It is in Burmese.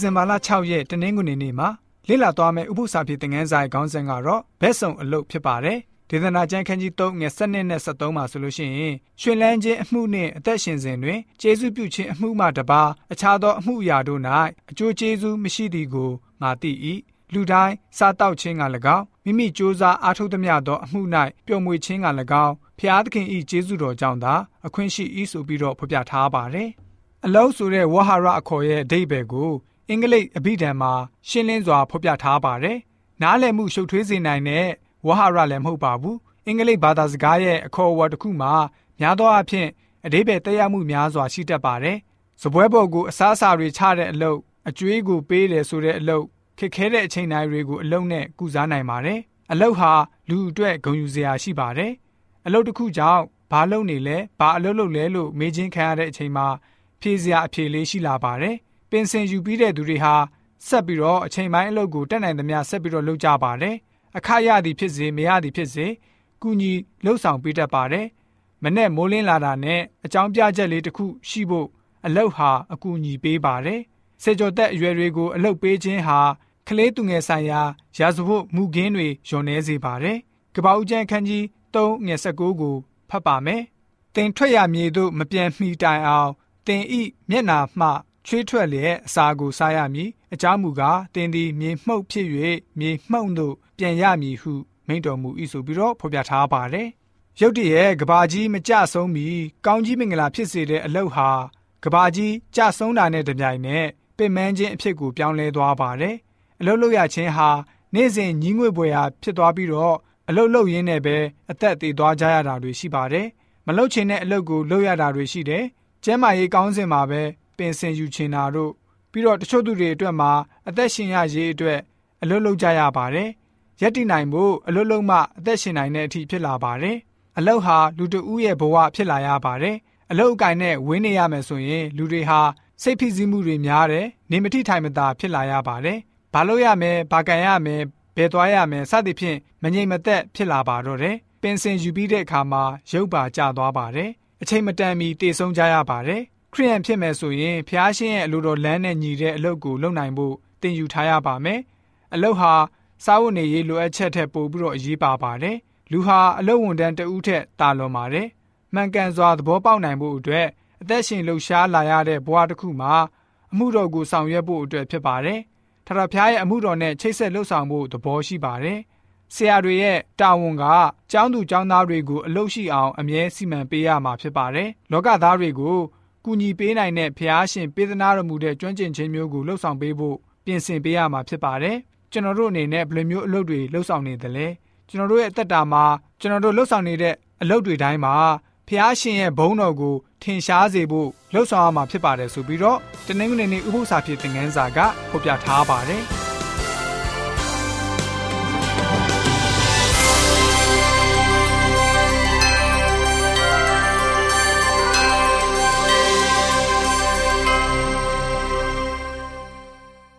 ဇင်ဘာလ6ရက်တနင်္ဂနွေနေ့မှာလေ့လာသွားမယ့်ဥပုသ္စာပြေသင်ခန်းစာရဲ့ခေါင်းစဉ်ကတော့ဘက်ဆုံအလုပ်ဖြစ်ပါတယ်။ဒေသနာကျမ်းခန်းကြီး3ငယ်7နဲ့73မှာဆိုလို့ရှိရင်ရှင်လန်းခြင်းအမှုနှင့်အသက်ရှင်စဉ်တွင်ကျေးဇူးပြုခြင်းအမှုမှတပါအခြားသောအမှုအရာတို့၌အကျိုးကျေးဇူးမရှိသည်ကိုငါသိ၏။လူတိုင်းစားတောက်ခြင်းက၎င်းမိမိစ조사အားထုတ်သမျှသောအမှု၌ပျော်မွေခြင်းက၎င်းဖျားသခင်၏ကျေးဇူးတော်ကြောင့်သာအခွင့်ရှိ၏ဆိုပြီးတော့ဖော်ပြထားပါတယ်။အလုံးဆိုတဲ့ဝဟာရအခေါ်ရဲ့အဓိပ္ပာယ်ကို အင်္ဂလိပ်အဘိဓမ္မာရှင်းလင်းစွာဖော်ပြထားပါတယ်။နားလည်မှုရှုပ်ထွေးစေနိုင်တဲ့ဝဟာရလည်းမဟုတ်ပါဘူး။အင်္ဂလိပ်ဘာသာစကားရဲ့အခေါ်အဝေါ်တစ်ခုမှာများသောအားဖြင့်အဓိပ္ပာယ်တက်ရောက်မှုများစွာရှိတတ်ပါတယ်။စပွဲပေါ်ကိုအစားအစာတွေချတဲ့အလုပ်အကျွေးကိုပေးတယ်ဆိုတဲ့အလုပ်ခက်ခဲတဲ့အချိန်တိုင်းတွေကိုအလုပ်နဲ့ကုစားနိုင်ပါတယ်။အလုပ်ဟာလူအတွက်ဂုဏ်ယူစရာရှိပါတယ်။အလုပ်တစ်ခုကြောင့်ဘာလုပ်နေလဲဘာအလုပ်လုပ်လဲလို့မေးချင်းခံရတဲ့အချိန်မှာဖြေစရာအဖြေလေးရှိလာပါတယ်။ပ င်စင်ယူပြီးတဲ့သူတွေဟာဆက်ပြီးတော့အချိန်ပိုင်းအလုပ်ကိုတက်နိုင်သမျှဆက်ပြီးတော့လုပ်ကြပါတယ်။အခရသည်ဖြစ်စေမရသည်ဖြစ်စေကုညီလှုပ်ဆောင်ပေးတတ်ပါတယ်။မနဲ့မိုးလင်းလာတာနဲ့အကြောင်းပြချက်လေးတစ်ခုရှိဖို့အလုပ်ဟာအကူအညီပေးပါတယ်။စေကျော်သက်အရွယ်တွေကိုအလုပ်ပေးခြင်းဟာကလေးသူငယ်ဆိုင်ရာရာဇဝတ်မှုခင်းတွေညှော်နှဲစေပါတယ်။ကပ္ပဦးကျန်းခန်းကြီး3ငယ်19ကိုဖတ်ပါမယ်။တင်ထွက်ရမြေသို့မပြန်မီတိုင်အောင်တင်ဤမျက်နာမှ ချွေးထွက်လျက်အစာကိုစားရမည်အကြောင်းမူကားတင်းသည်မြေမှုန့်ဖြစ်၍မြေမှုန့်သို့ပြန်ရမည်ဟုမိန့်တော်မူ၏ဆိုပြီးတော့ဖော်ပြထားပါတယ်ရုတ်တရက်ကဘာကြီးမကြဆုံးမီကောင်းကြီးမင်္ဂလာဖြစ်စေတဲ့အလုတ်ဟာကဘာကြီးကြဆုံးတာနဲ့တပြိုင်နက်ပင်မန်းခြင်းအဖြစ်ကိုပြောင်းလဲသွားပါတယ်အလုတ်လို့ရခြင်းဟာနေ့စဉ်ညီးငွေပွေရာဖြစ်သွားပြီးတော့အလုတ်လုတ်ရင်းနဲ့ပဲအသက်သေးသွားကြရတာတွေရှိပါတယ်မလုတ်ချင်တဲ့အလုတ်ကိုလုတ်ရတာတွေရှိတယ်ကျမ်းမာရေးကောင်းစဉ်မှာပဲ ပင်စင်ယူချင်တာတို့ပြီးတော့တချို့သူတွေအတွက်မှာအသက်ရှင်ရရေးအတွက်အလွတ်လုပ်ကြရပါတယ်။ရက်တည်နိုင်ဖို့အလွတ်လုံးမှအသက်ရှင်နိုင်တဲ့အထိဖြစ်လာပါတယ်။အလုတ်ဟာလူတဦးရဲ့ဘဝဖြစ်လာရပါတယ်။အလုတ်အကင်နဲ့ဝင်းနေရမယ်ဆိုရင်လူတွေဟာစိတ်ဖိစီးမှုတွေများတယ်။နေမထိထိုင်မသာဖြစ်လာရပါတယ်။ဘာလို့ရမယ်၊ဘာကန်ရမယ်၊ဘယ်သွားရမယ်စသဖြင့်မငြိမ်မသက်ဖြစ်လာပါတော့တယ်။ပင်စင်ယူပြီးတဲ့အခါမှာရုပ်ပါကျသွားပါတယ်။အချိန်မတန်မီတည်ဆုံးကြရပါတယ် ခရိယန်ဖြစ်မယ်ဆိုရင်ဖျားရှင်ရဲ့အလိုတော်လမ်းနဲ့ညီတဲ့အလုပ်ကိုလုပ်နိုင်ဖို့သင်ယူထားရပါမယ်။အလုပ်ဟာစားဝတ်နေရေးလိုအပ်ချက်ထက်ပိုပြီးတော့အရေးပါပါတယ်။လူဟာအလုပ်ဝန်ထမ်းတဦးထက်တာလွန်ပါတယ်။မှန်ကန်စွာသဘောပေါက်နိုင်ဖို့အတွက်အသက်ရှင်လှုပ်ရှားလာရတဲ့ဘဝတစ်ခုမှာအမှုတော်ကိုဆောင်ရွက်ဖို့အတွက်ဖြစ်ပါတယ်။ထထဖျားရဲ့အမှုတော်နဲ့ချိတ်ဆက်လှုပ်ဆောင်ဖို့သဘောရှိပါတယ်။ဆရာတွေရဲ့တာဝန်ကကျောင်းသူကျောင်းသားတွေကိုအလုပ်ရှိအောင်အမြဲစီမံပေးရမှာဖြစ်ပါတယ်။လောကသားတွေကို ကူညီပေးနိုင်တဲ့ဖျားရှင်ပေးသနာတော်မူတဲ့ကျွမ်းကျင်ခြင်းမျိုးကိုလှုပ်ဆောင်ပေးဖို့ပြင်ဆင်ပေးရမှာဖြစ်ပါတယ်။ကျွန်တော်တို့အနေနဲ့ဘယ်လိုမျိုးအလုပ်တွေလှုပ်ဆောင်နေသလဲ။ကျွန်တော်တို့ရဲ့အသက်တာမှာကျွန်တော်တို့လှုပ်ဆောင်နေတဲ့အလုပ်တွေတိုင်းမှာဖျားရှင်ရဲ့ဘုန်းတော်ကိုထင်ရှားစေဖို့လှုပ်ဆောင်ရမှာဖြစ်ပါတယ်ဆိုပြီးတော့တနင်္ဂနွေနေ့ဥပုသ္စာဖြစ်တဲ့ငန်းစာကဖော်ပြထားပါတယ်။